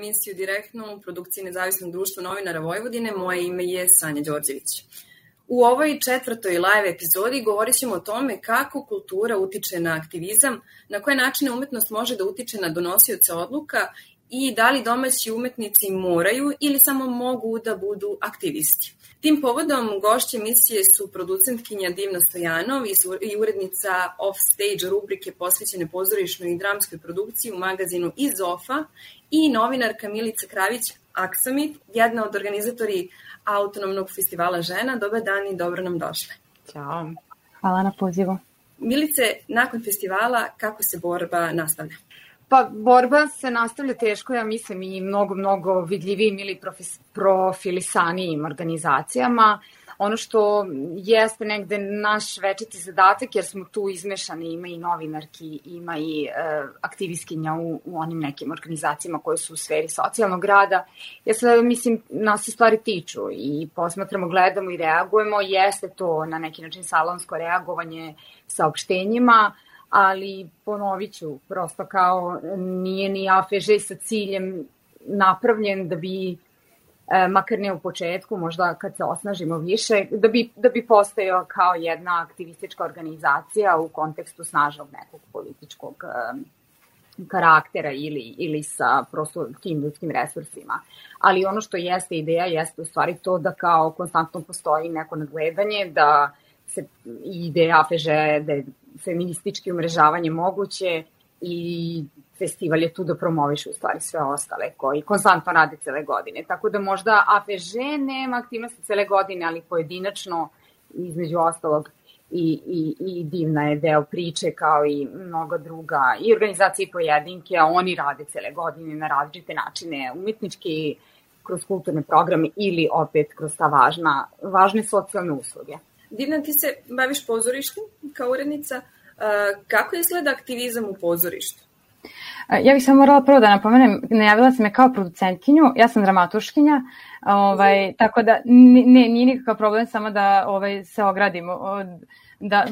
Emisiju direktno u produkciji Nezavisnog društva novinara Vojvodine. Moje ime je Sanja Đorđević. U ovoj četvrtoj live epizodi govorit ćemo o tome kako kultura utiče na aktivizam, na koje načine umetnost može da utiče na donosioce odluka i da li domaći umetnici moraju ili samo mogu da budu aktivisti. Tim povodom gošće emisije su producentkinja Divna Stojanov i urednica Offstage rubrike posvećene pozorišnoj i dramskoj produkciji u magazinu Izofa i novinarka Milica Kravić Aksamit, jedna od organizatori autonomnog festivala žena. Dobar dan i dobro nam došle. Ćao. Hvala na pozivu. Milice, nakon festivala kako se borba nastavlja? Pa borba se nastavlja teško, ja mislim, i mnogo, mnogo vidljivijim ili profilisanijim organizacijama. Ono što jeste negde naš večiti zadatak, jer smo tu izmešani, ima i novinarki, ima i e, aktivistkinja u, u onim nekim organizacijama koje su u sferi socijalnog rada. Ja sad, mislim, nas se stvari tiču i posmatramo, gledamo i reagujemo. Jeste to na neki način salonsko reagovanje saopštenjima, ali ponovit ću, prosto kao nije ni AFŽ sa ciljem napravljen da bi e, makar ne u početku, možda kad se osnažimo više, da bi, da bi postojao kao jedna aktivistička organizacija u kontekstu snažnog nekog političkog e, karaktera ili, ili sa prosto tim ljudskim resursima. Ali ono što jeste ideja jeste u stvari to da kao konstantno postoji neko nadgledanje, da se ideja AFŽ da je feministički umrežavanje moguće i festival je tu da promoviše u stvari sve ostale koji konstantno rade cele godine. Tako da možda AFŽ nema aktivnosti cele godine, ali pojedinačno između ostalog i, i, i divna je deo priče kao i mnoga druga i organizacije pojedinke, a oni rade cele godine na različite načine, umetnički, kroz kulturne programe ili opet kroz ta važna, važne socijalne usluge. Divna, ti se baviš pozorištem kao urednica. Kako izgleda aktivizam u pozorištu? Ja bih samo morala prvo da napomenem, najavila sam me kao producentkinju, ja sam dramaturškinja, ovaj, tako da ne, nije nikakav problem samo da ovaj, se ogradimo, da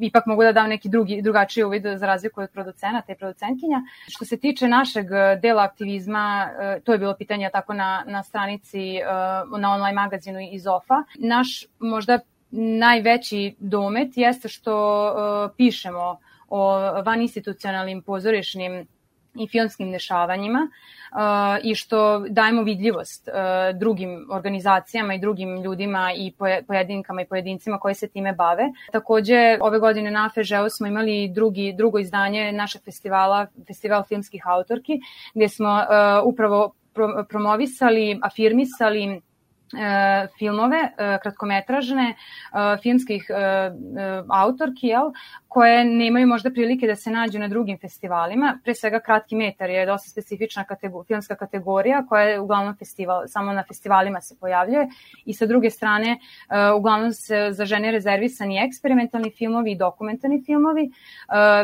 ipak mogu da dam neki drugi, drugačiji uvid za razliku od producenata i producentkinja. Što se tiče našeg dela aktivizma, e, to je bilo pitanje tako na, na stranici, e, na online magazinu iz OFA. Naš možda najveći domet jeste što uh, pišemo o vaninstitucionalnim pozorišnim i filmskim dešavanjima uh, i što dajemo vidljivost uh, drugim organizacijama i drugim ljudima i pojedinkama i pojedincima koji se time bave. Takođe, ove godine na FEŽEU smo imali drugi, drugo izdanje našeg festivala, Festival filmskih autorki, gde smo uh, upravo promovisali, afirmisali e, filmove, e, kratkometražne, e, filmskih e, e, autorki, jel, koje nemaju možda prilike da se nađu na drugim festivalima. Pre svega kratki metar je dosta specifična kategor, filmska kategorija koja je uglavnom festival, samo na festivalima se pojavljuje i sa druge strane e, uglavnom se za žene rezervisani eksperimentalni filmovi i dokumentarni filmovi, e,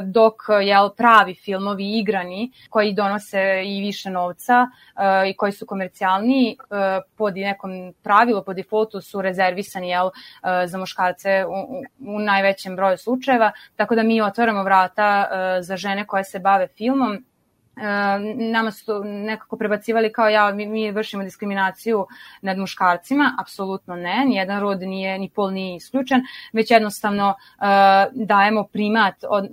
dok jel, pravi filmovi igrani koji donose i više novca e, i koji su komercijalni pod nekom pravilo po defaultu su rezervisani jel, za muškarce u, u najvećem broju slučajeva, tako da mi otvaramo vrata za žene koje se bave filmom. Nama su nekako prebacivali kao ja, mi, mi vršimo diskriminaciju nad muškarcima, apsolutno ne, nijedan rod nije, ni pol nije isključen, već jednostavno uh, dajemo primat od, uh,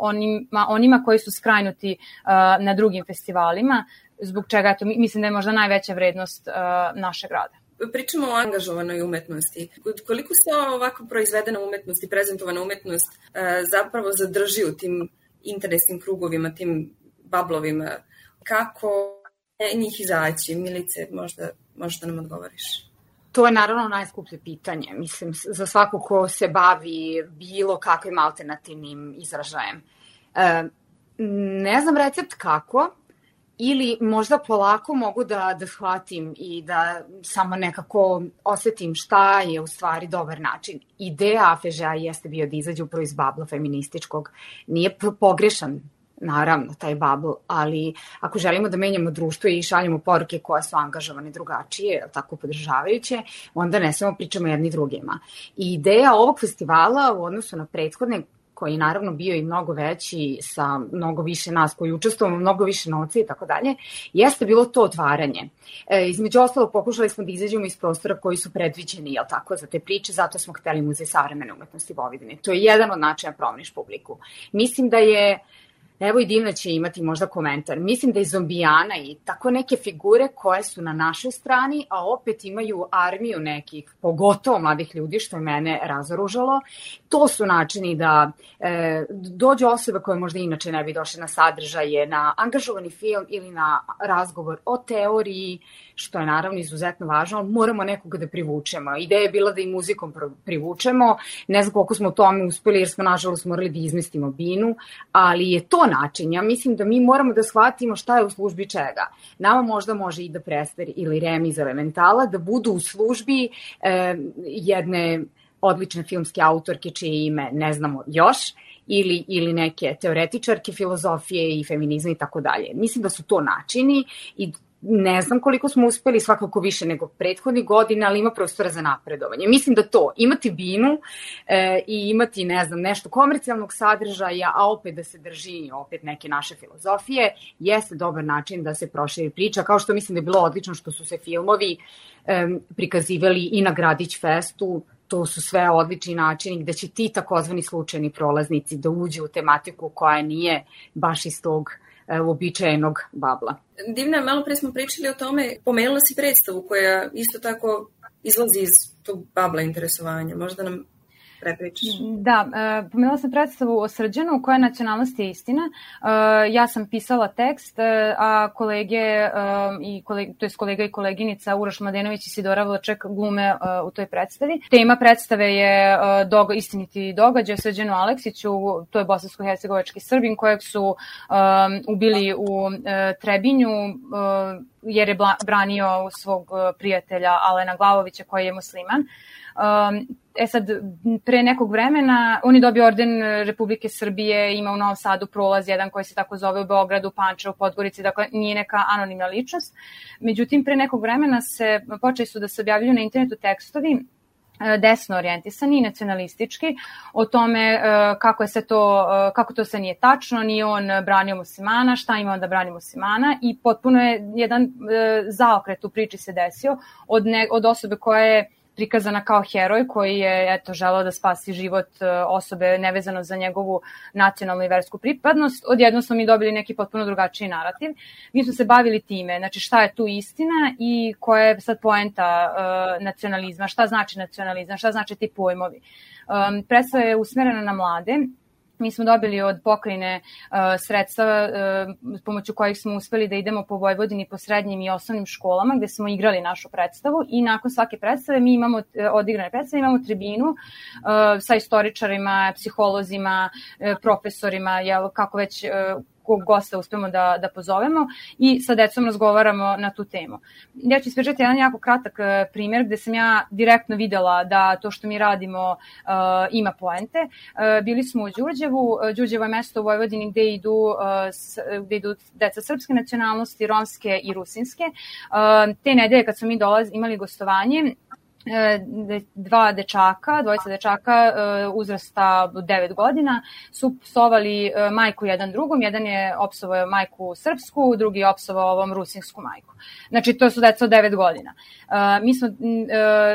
onima, onima koji su skrajnuti uh, na drugim festivalima, zbog čega, eto, mislim da je možda najveća vrednost uh, našeg rada pričamo o angažovanoj umetnosti. Koliko se ovako proizvedena umetnost i prezentovana umetnost zapravo zadrži u tim interesnim krugovima, tim bablovima, kako njih izaći? Milice, možda, možda nam odgovoriš. To je naravno najskuplje pitanje, mislim, za svako ko se bavi bilo kakvim alternativnim izražajem. E, ne znam recept kako, ili možda polako mogu da, da shvatim i da samo nekako osetim šta je u stvari dobar način. Ideja AFŽA jeste bio da izađe upravo iz babla feminističkog. Nije pogrešan naravno, taj bubble, ali ako želimo da menjamo društvo i šaljemo poruke koje su angažovane drugačije, tako podržavajuće, onda ne samo pričamo jedni drugima. I ideja ovog festivala u odnosu na prethodne koji je naravno bio i mnogo veći sa mnogo više nas koji učestvujemo, mnogo više novca i tako dalje, jeste bilo to otvaranje. E, između ostalo pokušali smo da izađemo iz prostora koji su predviđeni, jel tako, za te priče, zato smo hteli muzej savremene umetnosti Vojvodine. To je jedan od načina promeniš publiku. Mislim da je Evo i Divna će imati možda komentar. Mislim da je zombijana i tako neke figure koje su na našoj strani, a opet imaju armiju nekih, pogotovo mladih ljudi, što je mene razoružalo. To su načini da e, dođe osoba koja možda inače ne bi došla na sadržaje, na angažovani film ili na razgovor o teoriji, što je naravno izuzetno važno, ali moramo nekoga da privučemo. Ideja je bila da i muzikom privučemo, ne znam koliko smo u tome uspeli jer smo nažalost morali da izmestimo binu, ali je to način. Ja mislim da mi moramo da shvatimo šta je u službi čega. Nama možda može i da Prester ili Remi iz Elementala da budu u službi e, jedne odlične filmske autorke čije ime ne znamo još, ili, ili neke teoretičarke filozofije i feminizma i tako dalje. Mislim da su to načini i ne znam koliko smo uspeli, svakako više nego prethodnih godina, ali ima prostora za napredovanje. Mislim da to, imati binu e, i imati, ne znam, nešto komercijalnog sadržaja, a opet da se drži opet neke naše filozofije, jeste dobar način da se proširi priča, kao što mislim da je bilo odlično što su se filmovi e, prikazivali i na Gradić Festu, to su sve odlični načini gde će ti takozvani slučajni prolaznici da uđu u tematiku koja nije baš iz tog E, uobičajenog babla. Divna, malo pre smo pričali o tome, pomenula si predstavu koja isto tako izlazi iz tog babla interesovanja. Možda nam prepričaš. Da, e, pomenula sam predstavu o Srđanu, koja je nacionalnost je istina. E, ja sam pisala tekst, e, a kolege, e, i kolega, to je kolega i koleginica Uroš Mladenović i Sidora Vlaček glume e, u toj predstavi. Tema predstave je e, doga, istiniti događaj Srđanu Aleksiću, to je bosansko-hercegovački srbin kojeg su e, ubili u e, Trebinju, e, jer je branio svog e, prijatelja Alena Glavovića koji je musliman. Um, e sad, pre nekog vremena, on je dobio orden Republike Srbije, ima u Novom Sadu prolaz jedan koji se tako zove u Beogradu, Pančevu, Podgorici, dakle nije neka anonimna ličnost. Međutim, pre nekog vremena se počeli su da se objavljuju na internetu tekstovi desno orijentisani i nacionalistički o tome e, kako je se to e, kako to se nije tačno, ni on branio muslimana, šta ima da brani muslimana i potpuno je jedan zaokret u priči se desio od ne, od osobe koja je prikazana kao heroj koji je eto želeo da spasi život e, osobe nevezano za njegovu nacionalnu i versku pripadnost, odjedno smo mi dobili neki potpuno drugačiji narativ. Mi smo se bavili time, znači šta je tu istina i koja je sad poenta uh, nacionalizma, šta znači nacionalizam, šta znači ti pojmovi. Um, predstava je usmerena na mlade, mi smo dobili od pokrajine uh, sredstva uh, pomoću kojih smo uspeli da idemo po Vojvodini po srednjim i osnovnim školama gde smo igrali našu predstavu i nakon svake predstave mi imamo uh, odigrane predstave, imamo tribinu sa istoričarima, psiholozima, profesorima, jel, kako već kog gosta uspemo da, da pozovemo i sa decom razgovaramo na tu temu. Ja ću ispričati jedan jako kratak e, primjer gde sam ja direktno videla da to što mi radimo uh, ima poente. Uh, bili smo u Đurđevu, Đurđevo je mesto u Vojvodini gde idu, uh, gde idu deca srpske nacionalnosti, romske i rusinske. Uh, te nedelje kad smo mi dolaz, imali gostovanje, dva dečaka, dvojica dečaka e, uzrasta 9 godina su psovali e, majku jedan drugom, jedan je opsovao majku srpsku, drugi je opsovao ovom rusinsku majku. Znači to su deca od 9 godina. Mi smo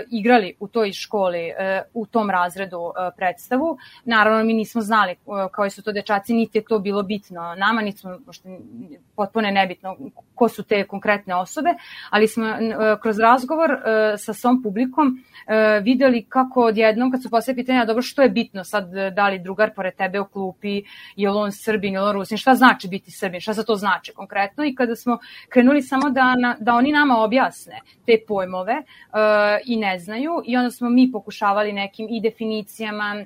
igrali u toj školi, u tom razredu predstavu. Naravno mi nismo znali koji su to dečaci, niti je to bilo bitno nama, niti smo možda, potpuno nebitno ko su te konkretne osobe, ali smo kroz razgovor sa svom publikom prilikom e, videli kako odjednom kad su poslije pitanja dobro što je bitno sad e, da li drugar pored tebe u klupi je on Srbin je on Rusin šta znači biti Srbin šta za to znači konkretno? I kada smo krenuli samo da, na, da oni nama objasne te pojmove e, i ne znaju i onda smo mi pokušavali nekim i definicijama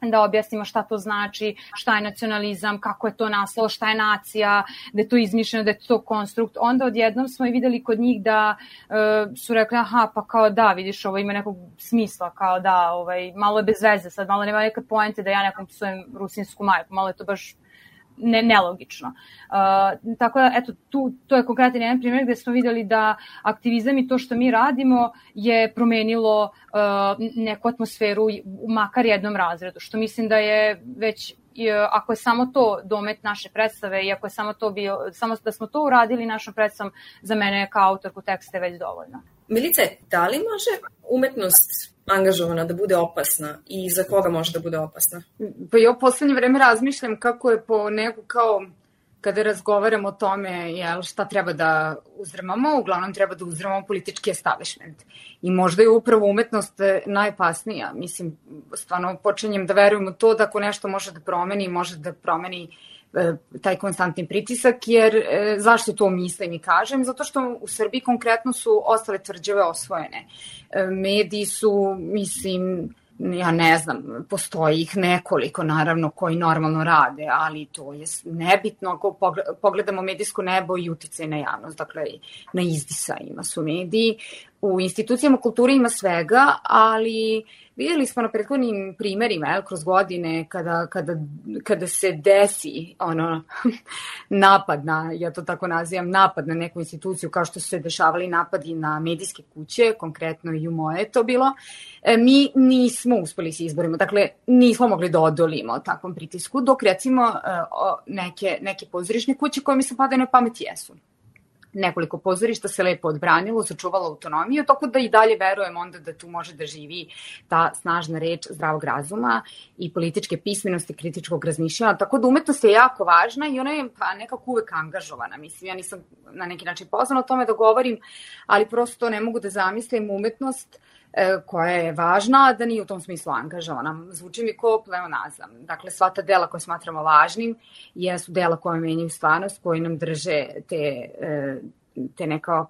da objasnimo šta to znači, šta je nacionalizam, kako je to nastalo, šta je nacija, da je to izmišljeno, da je to konstrukt. Onda odjednom smo i videli kod njih da uh, su rekli, aha, pa kao da, vidiš, ovo ima nekog smisla, kao da, ovaj, malo je bez veze, sad malo nema neke poente da ja nekom psujem rusinsku majku, malo je to baš ne, nelogično. Uh, tako da, eto, tu, to je konkretan jedan primjer gde smo videli da aktivizam i to što mi radimo je promenilo uh, neku atmosferu u makar jednom razredu, što mislim da je već ako je samo to domet naše predstave i ako je samo to bio, samo da smo to uradili našom predstavom, za mene kao autorku teksta je već dovoljno. Milice, da li može umetnost angažovana da bude opasna i za koga može da bude opasna? Pa ja u poslednje vreme razmišljam kako je po neku kao kada razgovaramo o tome jel, šta treba da uzremamo, uglavnom treba da uzremamo politički establishment. I možda je upravo umetnost e, najopasnija. Mislim, stvarno počinjem da verujem u to da ako nešto može da promeni, može da promeni e, taj konstantni pritisak, jer e, zašto to mislim i kažem? Zato što u Srbiji konkretno su ostale tvrđave osvojene. E, mediji su, mislim, ja ne znam, postoji ih nekoliko naravno koji normalno rade, ali to je nebitno ako pogledamo medijsko nebo i uticaj na javnost, dakle na izdisajima su mediji. U institucijama kulture ima svega, ali videli smo na prethodnim primerima, el, kroz godine, kada, kada, kada se desi ono, napad na, ja to tako nazivam, napad na neku instituciju, kao što su se dešavali napadi na medijske kuće, konkretno i u moje to bilo, e, mi nismo uspeli se izborimo, dakle, nismo mogli da odolimo takvom pritisku, dok recimo e, neke, neke pozorišne kuće koje mi se padaju na pamet jesu nekoliko pozorišta se lepo odbranilo, sačuvalo autonomiju, tako da i dalje verujem onda da tu može da živi ta snažna reč zdravog razuma i političke pismenosti, kritičkog razmišljanja, tako da umetnost je jako važna i ona je pa nekako uvek angažovana. Mislim, ja nisam na neki način pozvana o tome da govorim, ali prosto ne mogu da zamislim umetnost E, koja je važna, da nije u tom smislu angažovana. Zvuči mi kao pleonazam. Dakle, sva ta dela koje smatramo važnim jesu dela koje menjaju stvarnost, koji nam drže te e, te neka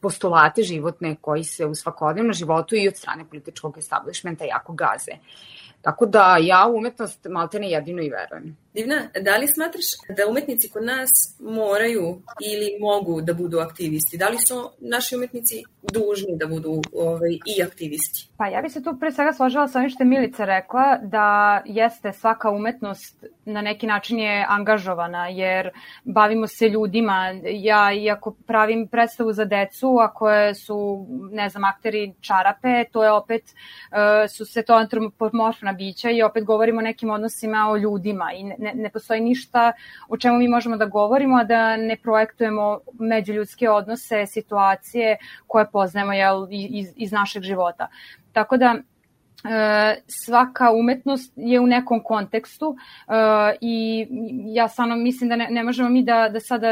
postulate životne koji se u svakodnevnom životu i od strane političkog establishmenta jako gaze. Tako da ja u umetnost maltene jedino i verujem. Divna, da li smatraš da umetnici kod nas moraju ili mogu da budu aktivisti? Da li su naši umetnici dužni da budu ovaj, i aktivisti? Pa ja bih se tu pre svega složila sa onim što je Milica rekla, da jeste svaka umetnost na neki način je angažovana, jer bavimo se ljudima. Ja, iako pravim predstavu za decu, a koje su, ne znam, akteri čarape, to je opet, uh, su se to antropomorfna bića i opet govorimo o nekim odnosima o ljudima i ne, ne postoji ništa o čemu mi možemo da govorimo, a da ne projektujemo međuljudske odnose, situacije koje poznajemo jel, iz, iz našeg života. Tako da svaka umetnost je u nekom kontekstu e, i ja stvarno mislim da ne, ne možemo mi da, da sada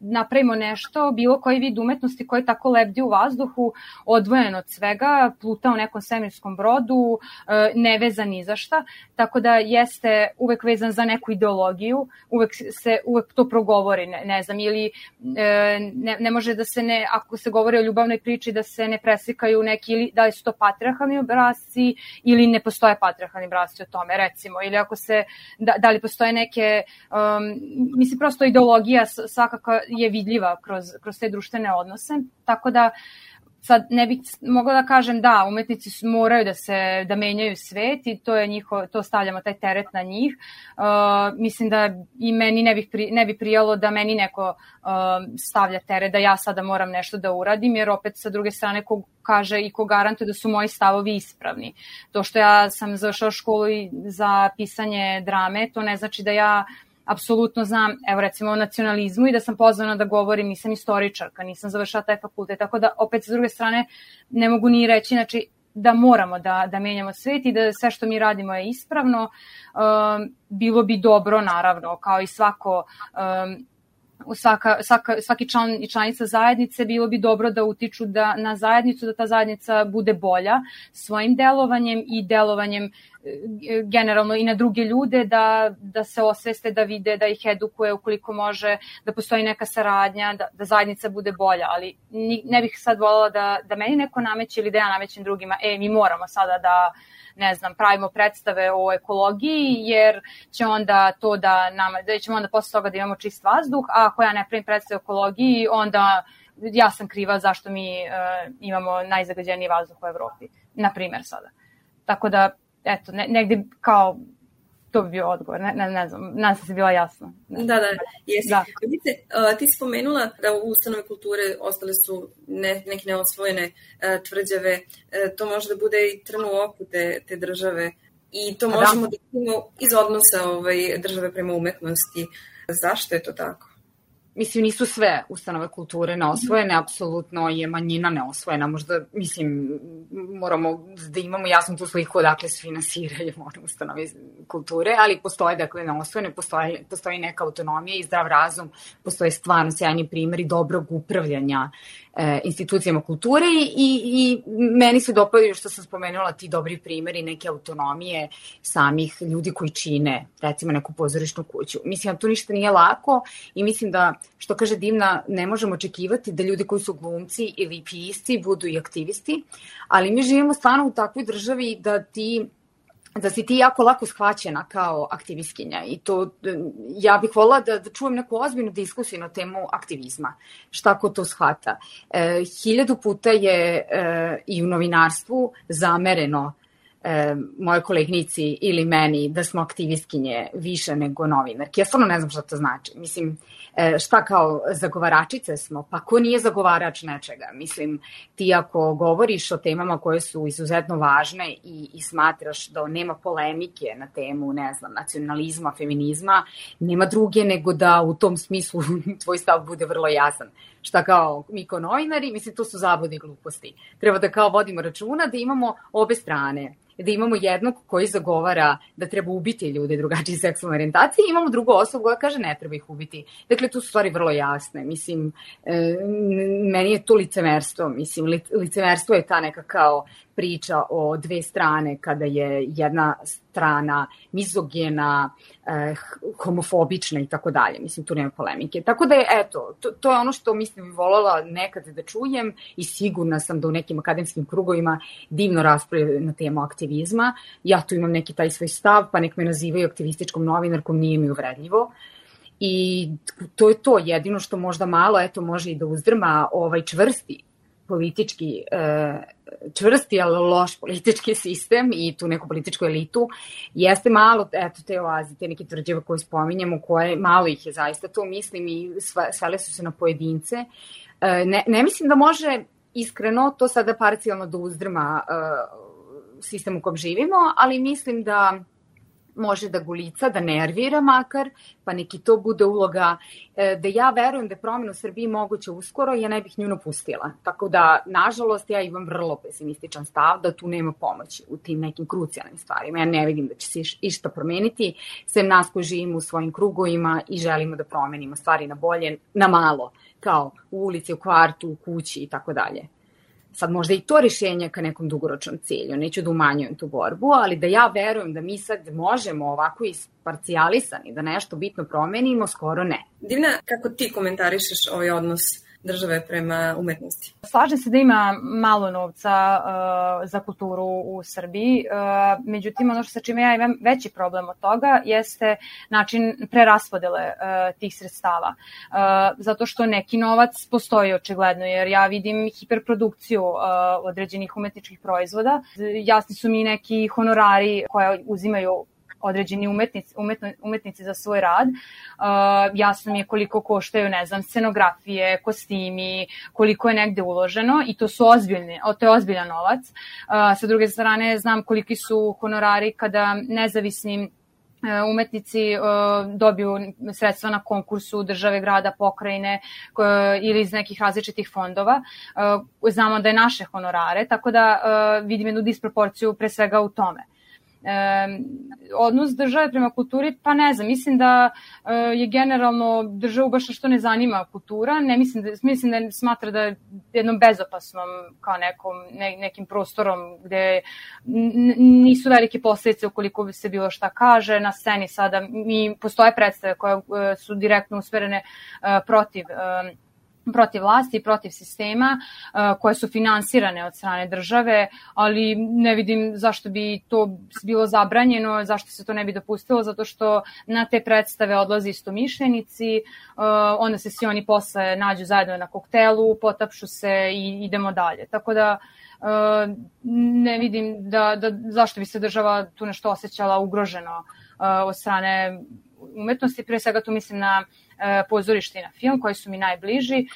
napravimo nešto, bilo koji vid umetnosti koji tako lebdi u vazduhu, odvojen od svega, pluta u nekom svemirskom brodu, e, ne vezan ni za šta, tako da jeste uvek vezan za neku ideologiju, uvek se uvek to progovori, ne, ne znam, ili ne, ne može da se ne, ako se govori o ljubavnoj priči, da se ne preslikaju neki, ili da li su to patriarhalni obrazci, ili ne postoje patriarhalni brasti o tome, recimo, ili ako se, da, da li postoje neke, um, mislim, prosto ideologija svakako je vidljiva kroz, kroz te društvene odnose, tako da sad ne bih mogla da kažem da umetnici moraju da se da menjaju svet i to je njiho to stavljamo taj teret na njih. Uh, mislim da i meni ne bih pri, ne bi prijalo da meni neko uh, stavlja teret da ja sada moram nešto da uradim jer opet sa druge strane ko kaže i ko garantuje da su moji stavovi ispravni. To što ja sam završila školu za pisanje drame, to ne znači da ja apsolutno znam, evo recimo o nacionalizmu i da sam pozvana da govorim, nisam istoričarka, nisam završala taj fakultet, tako da opet sa druge strane ne mogu ni reći, znači da moramo da, da menjamo svet i da sve što mi radimo je ispravno. Um, bilo bi dobro, naravno, kao i svako um, svaka, svaka, svaki član i članica zajednice bilo bi dobro da utiču da, na zajednicu, da ta zajednica bude bolja svojim delovanjem i delovanjem e, generalno i na druge ljude da, da se osveste, da vide, da ih edukuje ukoliko može, da postoji neka saradnja, da, da zajednica bude bolja, ali ne bih sad volala da, da meni neko nameće ili da ja namećem drugima, e, mi moramo sada da, ne znam, pravimo predstave o ekologiji, jer će onda to da nama, da ćemo onda posle toga da imamo čist vazduh, a ako ja ne pravim predstave o ekologiji, onda ja sam kriva zašto mi uh, imamo najzagađeniji vazduh u Evropi, na primer sada. Tako da, eto, ne, negde kao to bi bio odgovor, ne, ne, ne znam, nam se bila jasno. Ne. Da, da, jesi. Da. Vidite, uh, ti si spomenula da u ustanove kulture ostale su ne, neke neosvojene uh, tvrđave, uh, to može da bude i trnu oku te, te države i to da. možemo da vidimo iz odnosa ovaj, države prema umetnosti. Zašto je to tako? Mislim, nisu sve ustanove kulture neosvojene, apsolutno je manjina neosvojena, možda, mislim, moramo da imamo jasnu tu sliku odakle se finansiraju one ustanove kulture, ali postoje, dakle, neosvojene, postoji, postoji neka autonomija i zdrav razum, postoje stvarno sjajni primeri dobrog upravljanja e, institucijama kulture i, i, meni se dopadaju što sam spomenula ti dobri primeri neke autonomije samih ljudi koji čine recimo neku pozorišnu kuću. Mislim da to ništa nije lako i mislim da što kaže Dimna ne možemo očekivati da ljudi koji su glumci ili pisci budu i aktivisti, ali mi živimo stvarno u takvoj državi da ti da si ti jako lako shvaćena kao aktivistkinja i to ja bih volila da, da čujem neku ozbiljnu diskusiju na temu aktivizma. Šta ko to shvata? E, hiljadu puta je e, i u novinarstvu zamereno e, moje kolegnici ili meni da smo aktivistkinje više nego novinarke. Ja stvarno ne znam šta to znači. Mislim, e, šta kao zagovaračice smo, pa ko nije zagovarač nečega? Mislim, ti ako govoriš o temama koje su izuzetno važne i, i smatraš da nema polemike na temu, ne znam, nacionalizma, feminizma, nema druge nego da u tom smislu tvoj stav bude vrlo jasan. Šta kao mi kao novinari, mislim, to su zabudi gluposti. Treba da kao vodimo računa da imamo obe strane da imamo jednog koji zagovara da treba ubiti ljude drugačije seksualne orijentacije i imamo drugu osobu koja kaže ne treba ih ubiti. Dakle, tu su stvari vrlo jasne. Mislim, e, meni je to licemerstvo. Mislim, licemerstvo je ta neka kao priča o dve strane kada je jedna strana mizogena, eh, homofobična i tako dalje. Mislim, tu nema polemike. Tako da je, eto, to, to je ono što mislim volala nekad da čujem i sigurna sam da u nekim akademskim krugovima divno rasprave na temu aktivizma. Ja tu imam neki taj svoj stav, pa nek me nazivaju aktivističkom novinarkom, nije mi uvredljivo. I to je to, jedino što možda malo, eto, može i da uzdrma ovaj čvrsti politički e, čvrsti, ali loš politički sistem i tu neku političku elitu, jeste malo, eto, te oaze, te neke tvrđave koje spominjamo, koje, malo ih je zaista, to mislim i svele su se na pojedince. E, ne, ne mislim da može iskreno to sada parcijalno da uzdrma e, sistem u kom živimo, ali mislim da može da gulica, da nervira makar, pa neki to bude uloga e, da ja verujem da je promjena u Srbiji moguće uskoro, ja ne bih nju napustila. Tako da, nažalost, ja imam vrlo pesimističan stav da tu nema pomoći u tim nekim krucijalnim stvarima. Ja ne vidim da će se išta promeniti, sem nas koji živimo u svojim krugovima i želimo da promenimo stvari na bolje, na malo, kao u ulici, u kvartu, u kući i tako dalje. Sad možda i to rešenje ka nekom dugoročnom cilju, neću da umanjujem tu borbu, ali da ja verujem da mi sad možemo ovako isparcijalisani da nešto bitno promenimo, skoro ne. Divna, kako ti komentarišeš ovaj odnos države prema umetnosti. Slažem se da ima malo novca uh, za kulturu u Srbiji, uh, međutim ono što sa čime ja imam veći problem od toga jeste način preraspodele uh, tih sredstava. Uh, zato što neki novac postoji očigledno, jer ja vidim hiperprodukciju uh, određenih umetničkih proizvoda. Jasni su mi neki honorari koje uzimaju određeni umetnici, umetno, umetnici za svoj rad. Uh, jasno mi je koliko koštaju, ne znam, scenografije, kostimi, koliko je negde uloženo i to su ozbiljni, to je ozbiljan novac. Uh, sa druge strane, znam koliki su honorari kada nezavisni uh, umetnici uh, dobiju sredstva na konkursu države, grada, pokrajine uh, ili iz nekih različitih fondova. Znamo da je naše honorare, tako da vidim jednu disproporciju pre svega u tome odnos države prema kulturi, pa ne znam, mislim da e, je generalno državu baš što ne zanima kultura, ne mislim da, mislim da smatra da je jednom bezopasnom kao nekom, ne, nekim prostorom gde nisu velike posledice ukoliko bi se bilo šta kaže. Na sceni sada, mi postoje predstave koje e, su direktno usmerene e, protiv e, protiv vlasti i protiv sistema uh, koje su finansirane od strane države, ali ne vidim zašto bi to bilo zabranjeno, zašto se to ne bi dopustilo, zato što na te predstave odlazi istomišljenici, uh, onda se svi oni posle nađu zajedno na koktelu, potapšu se i idemo dalje. Tako da ne vidim da, da zašto bi se država tu nešto osjećala ugroženo od strane umetnosti, pre svega tu mislim na pozorište i na film koji su mi najbliži,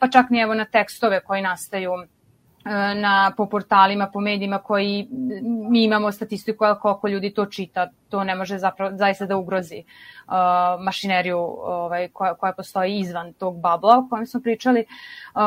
pa čak ni evo na tekstove koji nastaju na, po portalima, po medijima koji mi imamo statistiku koliko ljudi to čita, to ne može zapravo zaista da ugrozi uh, mašineriju ovaj, koja, koja postoji izvan tog babla o kojem smo pričali. Uh,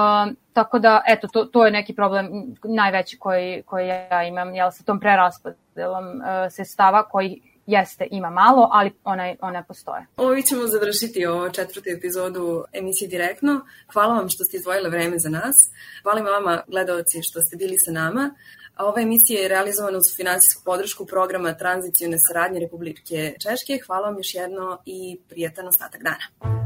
tako da, eto, to, to je neki problem najveći koji, koji ja imam, jel, sa tom preraspodelom uh, sestava koji jeste, ima malo, ali one, one postoje. Ovo ćemo završiti ovo četvrtu epizodu emisije Direktno. Hvala vam što ste izdvojile vreme za nas. Hvala vama, gledalci, što ste bili sa nama. A ova emisija je realizovana uz finansijsku podršku programa tranzicijone saradnje Republike Češke. Hvala vam još jedno i prijetan ostatak dana.